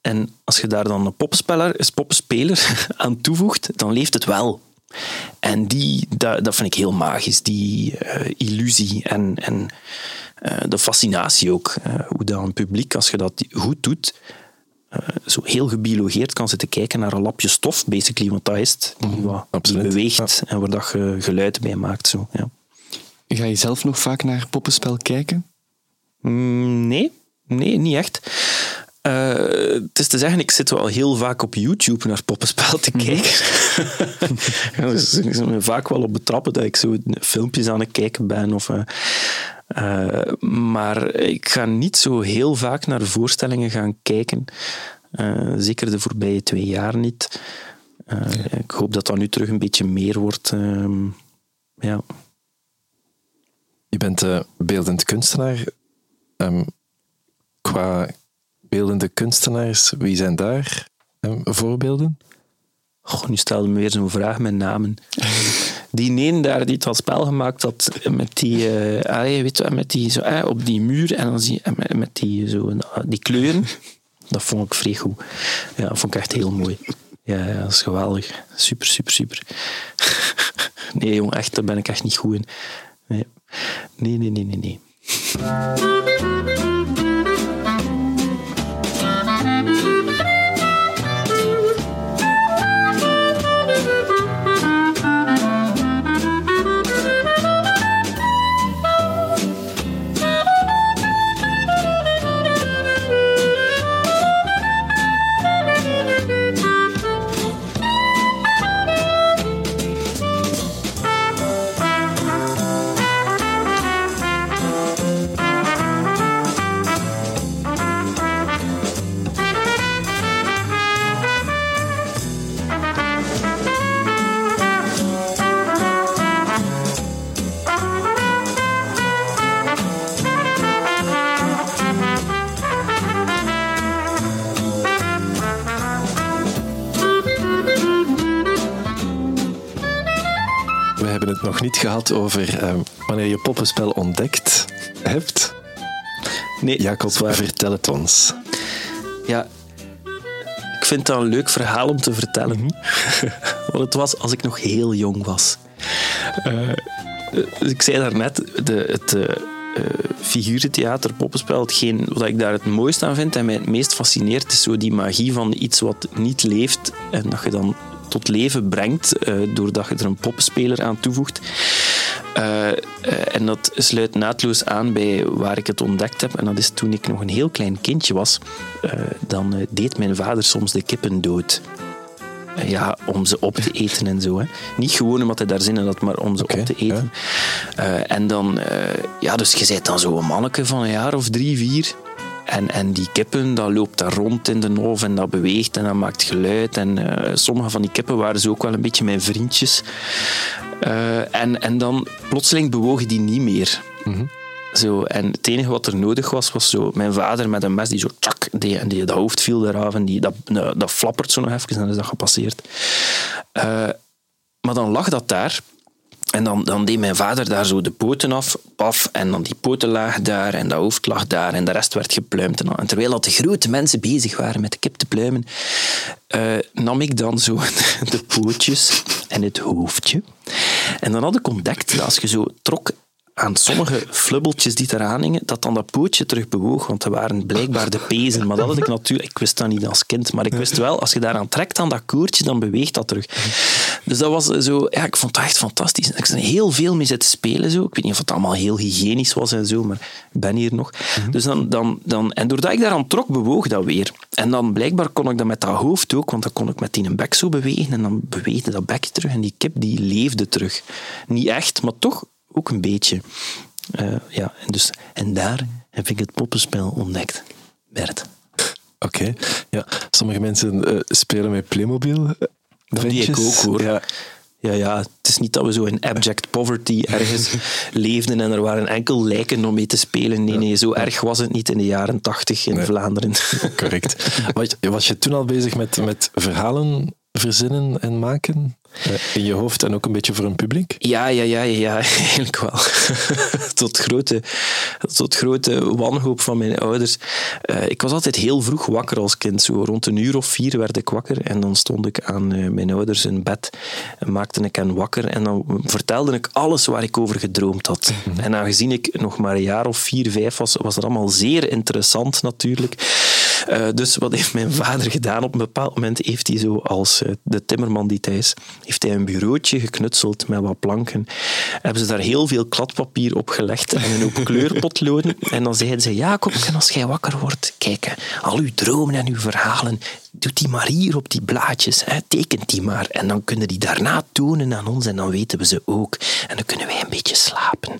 En als je daar dan een poppenspeler, een poppenspeler [LAUGHS] aan toevoegt, dan leeft het wel. En die, dat, dat vind ik heel magisch, die eh, illusie en, en eh, de fascinatie ook. hoe dat een publiek, als je dat goed doet, eh, zo heel gebiologeerd kan zitten kijken naar een lapje stof, basically, want dat is het, die, wat, die absoluut. beweegt en waar dat je geluid bij maakt. Zo, ja. Ga je zelf nog vaak naar poppenspel kijken? Mm, Nee, nee, niet echt. Eh, het is te zeggen, ik zit wel heel vaak op YouTube naar poppenspel te kijken. [LAUGHS] Ja, dus ik zit me vaak wel op betrappen dat ik zo filmpjes aan het kijken ben. Of, eh, eh, maar ik ga niet zo heel vaak naar voorstellingen gaan kijken. Eh, zeker de voorbije twee jaar niet. Eh, Ik hoop dat dat nu terug een beetje meer wordt. ehm, ja. Je bent beeldend kunstenaar. Ehm, qua beeldende kunstenaars, wie zijn daar ehm, voorbeelden? Goh, nu stelde me weer zo'n vraag met namen. [LAUGHS] Die een daar die het al spel gemaakt had met die, eh, allee, weet je, met die zo, eh, op die muur en dan zie je met, met die, zo, eh, die kleuren. [LAUGHS] Dat vond ik vrij goed. Ja, dat vond ik echt heel mooi. Ja, ja, dat is geweldig. Super, super, super. [LAUGHS] Nee, jong, echt, daar ben ik echt niet goed in. Nee, nee, nee, nee, nee. nee. Niet gehad over ehm, wanneer je poppenspel ontdekt hebt. Nee, Jacob, vertel het ons. Ja, ik vind dat een leuk verhaal om te vertellen. [LAUGHS] Want het was als ik nog heel jong was. Eh, eh, ik zei daarnet, de, het eh, eh, figurentheater, poppenspel, hetgeen wat ik daar het mooiste aan vind en mij het meest fascineert, is zo die magie van iets wat niet leeft en dat je dan tot leven brengt eh, doordat je er een poppenspeler aan toevoegt. Eh, eh, en dat sluit naadloos aan bij waar ik het ontdekt heb. En dat is toen ik nog een heel klein kindje was. Dan deed mijn vader soms de kippen dood. Ja, om ze op te eten en zo. Hè. Niet gewoon omdat hij daar zin in had, maar om ze op te eten. En dan, ja, dus je bent dan zo'n manneke van een jaar of drie, vier. En, en die kippen, dat loopt daar rond in de oven en dat beweegt en dat maakt geluid. En eh, sommige van die kippen waren zo ook wel een beetje mijn vriendjes. Eh, en, en dan plotseling bewogen die niet meer. Zo, en het enige wat er nodig was, was zo mijn vader met een mes die zo tjak deed en die, dat hoofd viel eraf en die, dat, nou, dat flappert zo nog even en dan is dat gepasseerd. Eh, maar dan lag dat daar en dan, dan deed mijn vader daar zo de poten af, paf, en dan die poten lagen daar en dat hoofd lag daar en de rest werd gepluimd. En terwijl dat de grote mensen bezig waren met de kip te pluimen, eh, nam ik dan zo [LAUGHS] de pootjes en het hoofdje. En dan had ik ontdekt dat als je zo trok aan sommige flubbeltjes die eraan hingen, dat dan dat pootje terug bewoog, want dat waren blijkbaar de pezen. Maar dat had ik natuurlijk... Ik wist dat niet als kind, maar ik wist wel, als je daaraan trekt aan dat koertje, dan beweegt dat terug. Dus dat was zo... Ja, ik vond dat echt fantastisch. Ik ben heel veel mee zitten spelen zo. Ik weet niet of het allemaal heel hygiënisch was en zo, maar ik ben hier nog. Dus dan, dan, dan... En doordat ik daaraan trok, bewoog dat weer. En dan blijkbaar kon ik dat met dat hoofd ook, want dan kon ik met die een bek zo bewegen en dan beweegde dat bekje terug en die kip die leefde terug. Niet echt, maar toch ook een beetje. Eh, ja, en, dus, en daar heb ik het poppenspel ontdekt. Bert. Oké. Ja, sommige mensen eh, spelen met Playmobil. eh, Dat deed ik ook hoor. Ja, Ja, ja, het is niet dat we zo in abject poverty ergens [LAUGHS] leefden en er waren enkel lijken om mee te spelen. Nee, nee, zo erg was het niet in de jaren tachtig in Vlaanderen. correct. [LAUGHS] Was, was je toen al bezig met, met verhalen verzinnen en maken? In je hoofd en ook een beetje voor een publiek? Ja, ja, ja, ja, [LAUGHS] eigenlijk wel. tot, grote, tot grote wanhoop van mijn ouders. Eh, ik was altijd heel vroeg wakker als kind. Zo rond een uur of vier werd ik wakker en dan stond ik aan eh, mijn ouders in bed en maakte ik hen wakker en dan vertelde ik alles waar ik over gedroomd had. En aangezien ik nog maar een jaar of vier, vijf was, was dat allemaal zeer interessant natuurlijk. Eh, dus wat heeft mijn vader gedaan? Op een bepaald moment heeft hij zo als eh, de timmerman die thuis, heeft hij een bureautje geknutseld met wat planken. Hebben ze daar heel veel kladpapier op gelegd en een hoop kleurpotloden. En dan zeiden ze, Jacob, en als jij wakker wordt, kijk, al uw dromen en uw verhalen, doe die maar hier op die blaadjes, hè, tekent die maar. En dan kunnen die daarna tonen aan ons en dan weten we ze ook. En dan kunnen wij een beetje slapen.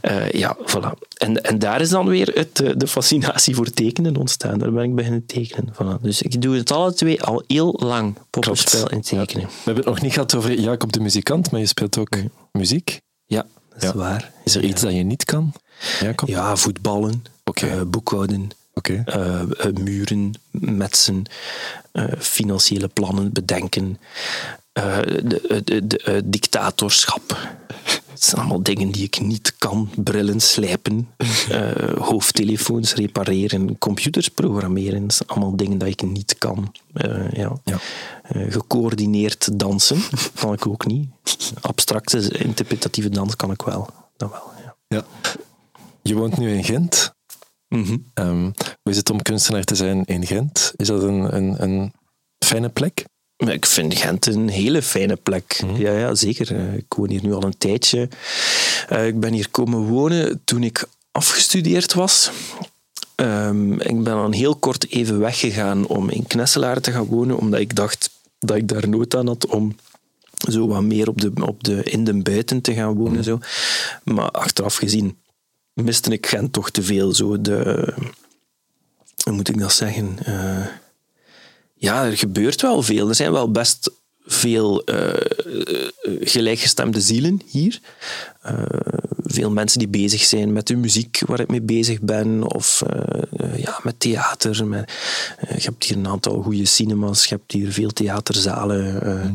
Eh, ja, voilà. En, en daar is dan weer het, eh, de fascinatie voor tekenen ontstaan. Daar ben ik beginnen tekenen. Voilà. Dus ik doe het alle twee al heel lang, poppenspel en tekenen. We hebben het nog niet gehad over Jacob de muzikant, maar je speelt ook muziek. Ja, dat is Ja. waar. Is er iets dat je niet kan, Jacob? Ja, voetballen, Oké. eh, boekhouden, Eh, eh, muren, metsen, eh, financiële plannen bedenken, de, de, de, dictatorschap. Het zijn allemaal dingen die ik niet kan. Brillen slijpen, [LAUGHS] hoofdtelefoons repareren, computers programmeren. Dat zijn allemaal dingen die ik niet kan. Ja. Ja. Gecoördineerd dansen kan ik ook niet. Abstracte, interpretatieve dans kan ik wel. Dat wel, ja. Ja. Je woont nu in Gent. Mhm. Ehm, hoe is het om kunstenaar te zijn in Gent? Is dat een, een, een fijne plek? Ik vind Gent een hele fijne plek. Ja, ja, zeker. Eh, Ik woon hier nu al een tijdje. Eh, Ik ben hier komen wonen toen ik afgestudeerd was. Ehm, ik ben dan heel kort even weggegaan om in Knesselaar te gaan wonen, omdat ik dacht dat ik daar nood aan had om zo wat meer op de, op de, in de buiten te gaan wonen. Zo. Maar achteraf gezien miste ik Gent toch te veel. Zo de, hoe moet ik dat zeggen? Eh, ja, er gebeurt wel veel. Er zijn wel best veel eh, eh, gelijkgestemde zielen hier. Veel mensen die bezig zijn met de muziek waar ik mee bezig ben, of ja, met theater. Met, je hebt hier een aantal goede cinemas, je hebt hier veel theaterzalen. eh.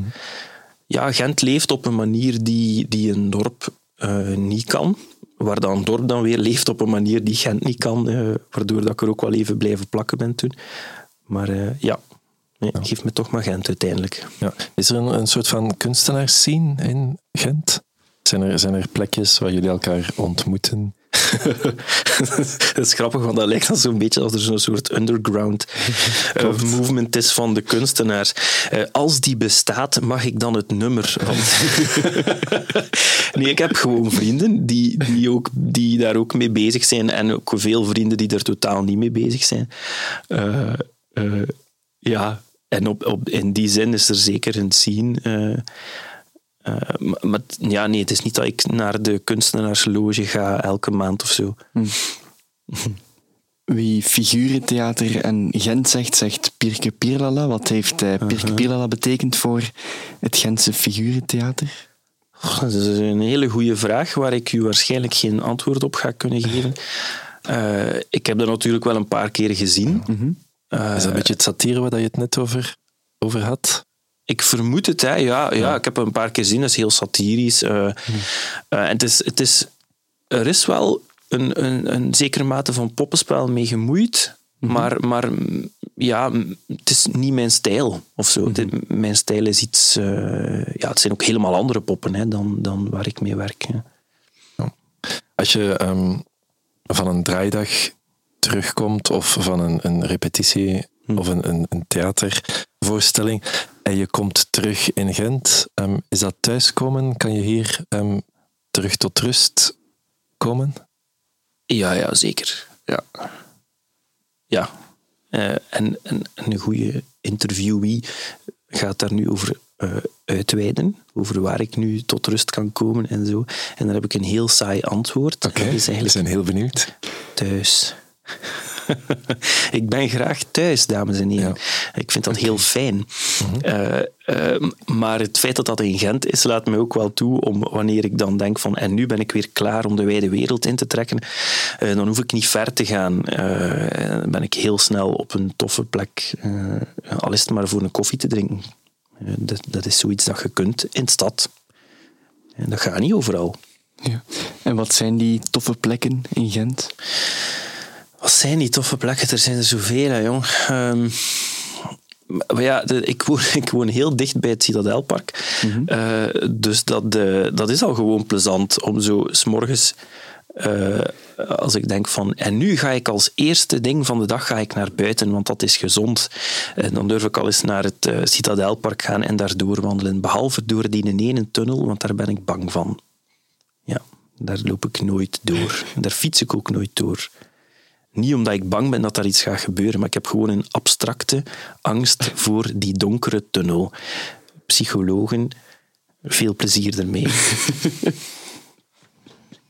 Ja, Gent leeft op een manier die, die een dorp eh, niet kan. Waar dan dorp dan weer leeft op een manier die Gent niet kan. eh, waardoor dat ik er ook wel even blijven plakken ben toen. Maar eh, ja, nee, geef me toch maar Gent uiteindelijk. Ja. Is er een, een soort van kunstenaarsscene in Gent? Zijn er, zijn er plekjes waar jullie elkaar ontmoeten? [LAUGHS] dat is grappig, want dat lijkt dan zo'n beetje als er zo'n soort underground eh, movement is van de kunstenaars. Eh, als die bestaat, mag ik dan het nummer? Want [LAUGHS] nee, ik heb gewoon vrienden die, die, ook, die daar ook mee bezig zijn en ook veel vrienden die er totaal niet mee bezig zijn. Eh, ja, en op, op, in die zin is er zeker een scene... eh, eh, maar, ja, nee, het is niet dat ik naar de kunstenaarsloge ga elke maand of zo. Wie figurentheater en Gent zegt, zegt Pirke Pierlala. Wat heeft uh, Pirke Pierlala betekend voor het Gentse figurentheater? Dat is een hele goede vraag waar ik u waarschijnlijk geen antwoord op ga kunnen geven. Uh, ik heb dat natuurlijk wel een paar keer gezien. Mm uh, is dat een beetje het satire waar je het net over, over had? Ik vermoed het, hè. Ja, ja, ik heb een paar keer gezien. Dat is heel satirisch. Uh, mm. en het is, het is, er is wel een, een, een zekere mate van poppenspel mee gemoeid. Mhm. Maar, maar ja, het is niet mijn stijl of zo. Mhm. Mijn stijl is iets. Uh, ja, het zijn ook helemaal andere poppen hè, dan, dan waar ik mee werk. Ja. Als je um, van een draaidag terugkomt of van een, een repetitie. Of een, een, een, theatervoorstelling en je komt terug in Gent, um, is dat thuiskomen? Kan je hier um, terug tot rust komen? Ja, ja zeker. Ja. Ja. Uh, en, en, een goede interviewee gaat daar nu over uh, uitweiden, over waar ik nu tot rust kan komen en zo. En dan heb ik een heel saai antwoord. Oké, okay, we zijn heel benieuwd. Thuis. [LAUGHS] ik ben graag thuis, dames en heren. Ik vind dat heel fijn. Mhm. Eh, eh, maar het feit dat dat in Gent is, laat me ook wel toe om wanneer ik dan denk van en nu ben ik weer klaar om de wijde wereld in te trekken, uh, dan hoef ik niet ver te gaan. dan ben ik heel snel op een toffe plek, al is het maar voor een koffie te drinken. Dat, dat, is zoiets dat je kunt in de stad. En dat gaat niet overal. Ja. En wat zijn die toffe plekken in Gent? Wat zijn die toffe plekken? Er zijn er zoveel, hè, jong. Um, maar ja, ik, woon, [LAUGHS] ik woon heel dicht bij het Citadelpark. Mm dus dat, dat is al gewoon plezant om zo s'morgens... Uh, als ik denk van, en nu ga ik als eerste ding van de dag ga ik naar buiten, want dat is gezond. En dan durf ik al eens naar het uh, Citadelpark gaan en daar doorwandelen. Behalve door die ene tunnel, want daar ben ik bang van. Ja, daar loop ik nooit door. Daar fiets ik ook nooit door. Niet omdat ik bang ben dat daar iets gaat gebeuren, maar ik heb gewoon een abstracte angst voor die donkere tunnel. Psychologen, veel plezier ermee. [LAUGHS]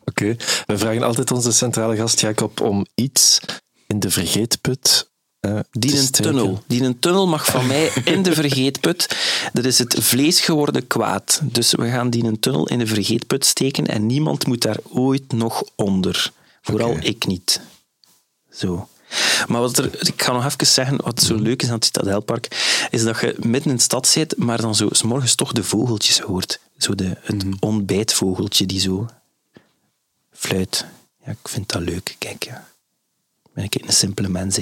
Oké, we vragen altijd onze centrale gast Jacob om iets in de vergeetput uh, die een tunnel. Die een tunnel mag van mij in de vergeetput. Dat is het vlees geworden kwaad. Dus we gaan die een tunnel in de vergeetput steken en niemand moet daar ooit nog onder. Vooral ik niet. Zo. Maar wat er, ik ga nog even zeggen, wat zo leuk is aan het Citadelpark, is dat je midden in de stad zit, maar dan zo s morgens toch de vogeltjes hoort. Zo de, het mm. ontbijtvogeltje die zo fluit. Ja, ik vind dat leuk. Kijk, ja. Ben ik een simpele mens.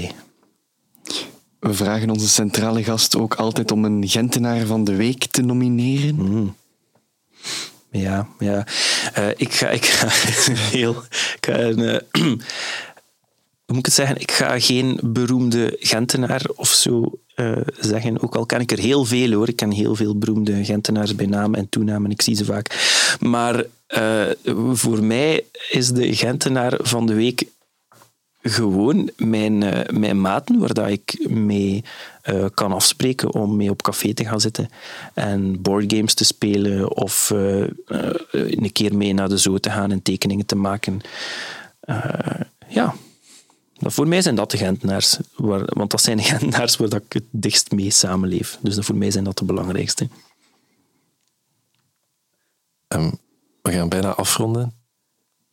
We vragen onze centrale gast ook altijd om een Gentenaar van de Week te nomineren. Mm. Ja, ja. Uh, ik, ga, ik ga [LAUGHS] heel... Ik ga een, uh, [CLEARS THROAT] hoe moet ik het zeggen? Ik ga geen beroemde Gentenaar of zo uh, zeggen. Ook al ken ik er heel veel hoor. Ik ken heel veel beroemde Gentenaars bij naam en toenaam en ik zie ze vaak. Maar uh, voor mij is de Gentenaar van de week gewoon mijn, uh, mijn maten, waar ik mee kan afspreken om mee op café te gaan zitten en boardgames te spelen of een keer mee naar de zoo te gaan en tekeningen te maken. ja, voor mij zijn dat de Gentenaars, waar, want dat zijn de Gentenaars waar ik het dichtst mee samenleef. Dus voor mij zijn dat de belangrijkste. Um, we gaan bijna afronden.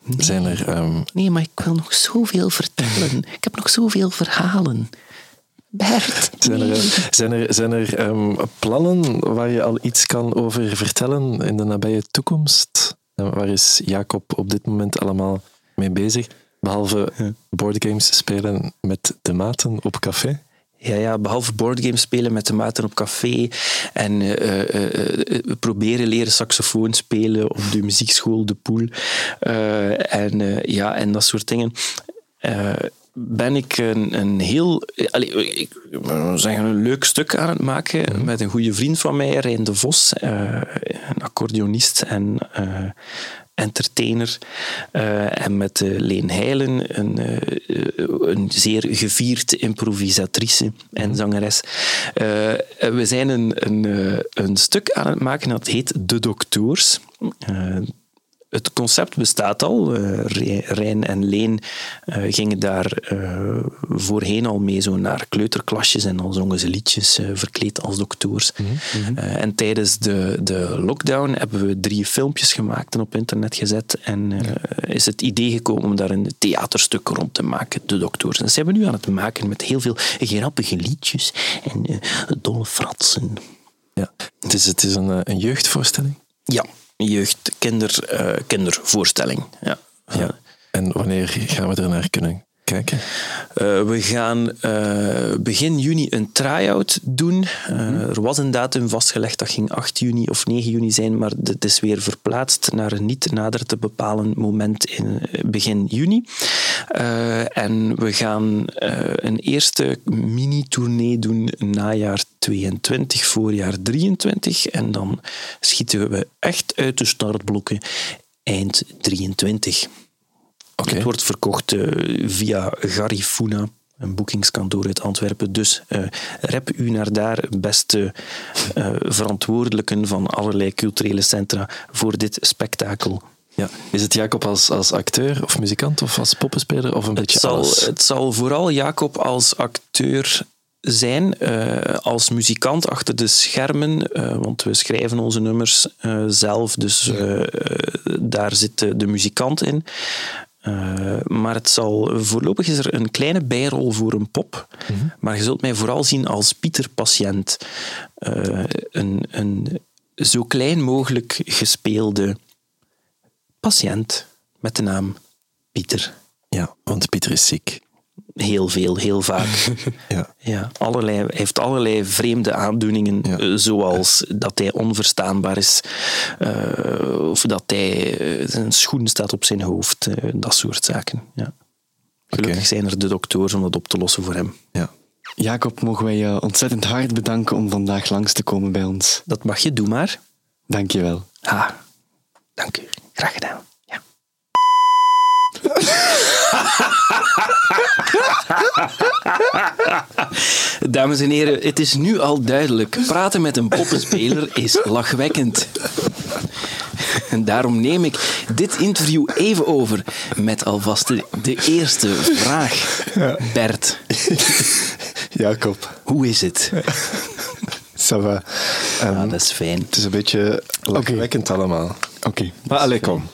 Nee. Zijn er, um... nee, maar ik wil nog zoveel vertellen. [LAUGHS] ik heb nog zoveel verhalen. Bert, zijn, er, zijn er, zijn er um, plannen waar je al iets kan over vertellen in de nabije toekomst? waar is Jacob op dit moment allemaal mee bezig? Behalve ja. boardgames spelen met de maten op café? Ja, ja, behalve boardgames spelen met de maten op café en uh, uh, proberen leren saxofoon spelen op de muziekschool De Poel en, ja, en dat soort dingen ben ik een, een heel allez, ik, zeggen, een leuk stuk aan het maken mhm. met een goede vriend van mij, Rijn de Vos, een accordeonist en entertainer. Uh, en met uh, Leen Heilen, een, uh, een zeer gevierd improvisatrice en zangeres. we zijn een, een, een stuk aan het maken dat heet De Doctoors. Het concept bestaat al. Uh, Rijn en Leen uh, gingen daar uh, voorheen al mee zo naar kleuterklasjes en dan zongen ze liedjes verkleed als dokters. Mm -hmm. en tijdens de, de lockdown hebben we drie filmpjes gemaakt en op internet gezet. En is het idee gekomen om daar een theaterstuk rond te maken, de dokters. En ze hebben nu aan het maken met heel veel grappige liedjes en dolle fratsen. Ja, het is, het is een, een jeugdvoorstelling? Ja, jeugd, kinder, uh, kindervoorstelling. Ja. ja. En wanneer gaan we er naar kunnen kijken? Uh, we gaan uh, begin juni een try-out doen. Uh, Er was een datum vastgelegd, dat ging 8 juni of 9 juni zijn, maar het is weer verplaatst naar een niet nader te bepalen moment in begin juni. en we gaan een eerste mini-tournee doen najaar 22, voorjaar 23. En dan schieten we echt uit de startblokken eind 23. Okay. Het wordt verkocht uh, via Garifuna, een boekingskantoor uit Antwerpen. Dus uh, rep u naar daar, beste uh, verantwoordelijken van allerlei culturele centra, voor dit spektakel. Ja. Is het Jacob als, als acteur of muzikant of als poppenspeler of een het beetje zal, alles? Het zal vooral Jacob als acteur zijn, uh, als muzikant achter de schermen, want we schrijven onze nummers zelf, dus daar zit de, de muzikant in. Uh, maar het zal, voorlopig is er een kleine bijrol voor een pop. Mm -hmm. Maar je zult mij vooral zien als Pieter-patiënt. Uh, een, een zo klein mogelijk gespeelde patiënt met de naam Pieter. Ja, want Pieter is ziek. Heel veel, heel vaak. [LAUGHS] ja. Ja, allerlei, hij heeft allerlei vreemde aandoeningen, ja. uh, zoals dat hij onverstaanbaar is, uh, of dat hij uh, zijn schoen staat op zijn hoofd, dat soort zaken. Ja. Gelukkig okay. zijn er de dokters om dat op te lossen voor hem. Ja. Jacob, mogen wij je ontzettend hard bedanken om vandaag langs te komen bij ons. Dat mag je, doe maar. Dank je wel. Ah, dank u. Graag gedaan. [LAUGHS] Dames en heren, het is nu al duidelijk. Praten met een poppenspeler is lachwekkend. En [LAUGHS] daarom neem ik dit interview even over met alvast de, de eerste vraag. Ja. Bert. [LAUGHS] Jacob. Hoe is het? Ça va. Um, ja, dat is fijn. Het is een beetje lachwekkend okay. allemaal. Oké. Okay. Maar allee, kom.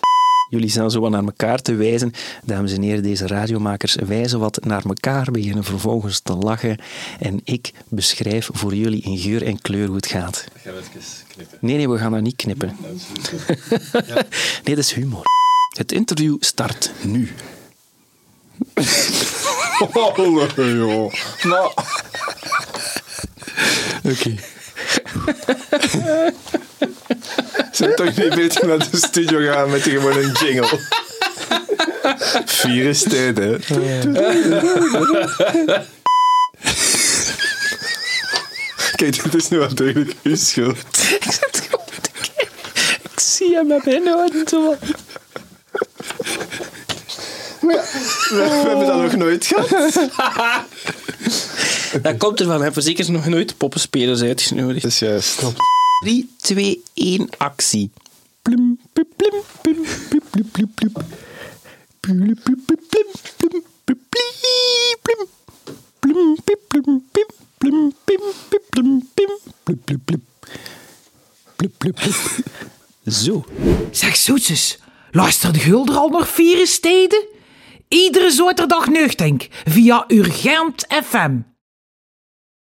Jullie staan zo wat naar elkaar te wijzen. Dames en heren, deze radiomakers wijzen wat naar elkaar, beginnen vervolgens te lachen. En ik beschrijf voor jullie in geur en kleur hoe het gaat. Gaan we even knippen? Nee, nee, we gaan dat niet knippen. [LAUGHS] Nee, dat is humor. Het interview start nu. [LAUGHS] oh, joh. Nou. [LAUGHS] Oké. Okay. Zijn toch niet beter naar de studio gaan met gewoon een jingle? Vier is tijd, hè? Kijk, dit is nu wel duidelijk uw schuld. Ik zit gewoon te kijken. Ik zie hem met zo. Maar we, we hebben dat nog nooit gehad. [LAUGHS] Dat komt ervan. Hij verzekert nog nooit poppenspelers uitgenodigd. Dat is juist. Klopt. 3, 2, 1, actie. Plim, plum, plum, plum, Plim, plum, plum, plum. Pim, pim, pim, pim, pim, Zo. Zeg, zoetjes, luister de gulder al nog vier steden? Iedere zaterdag nuchtink via Urgent FM.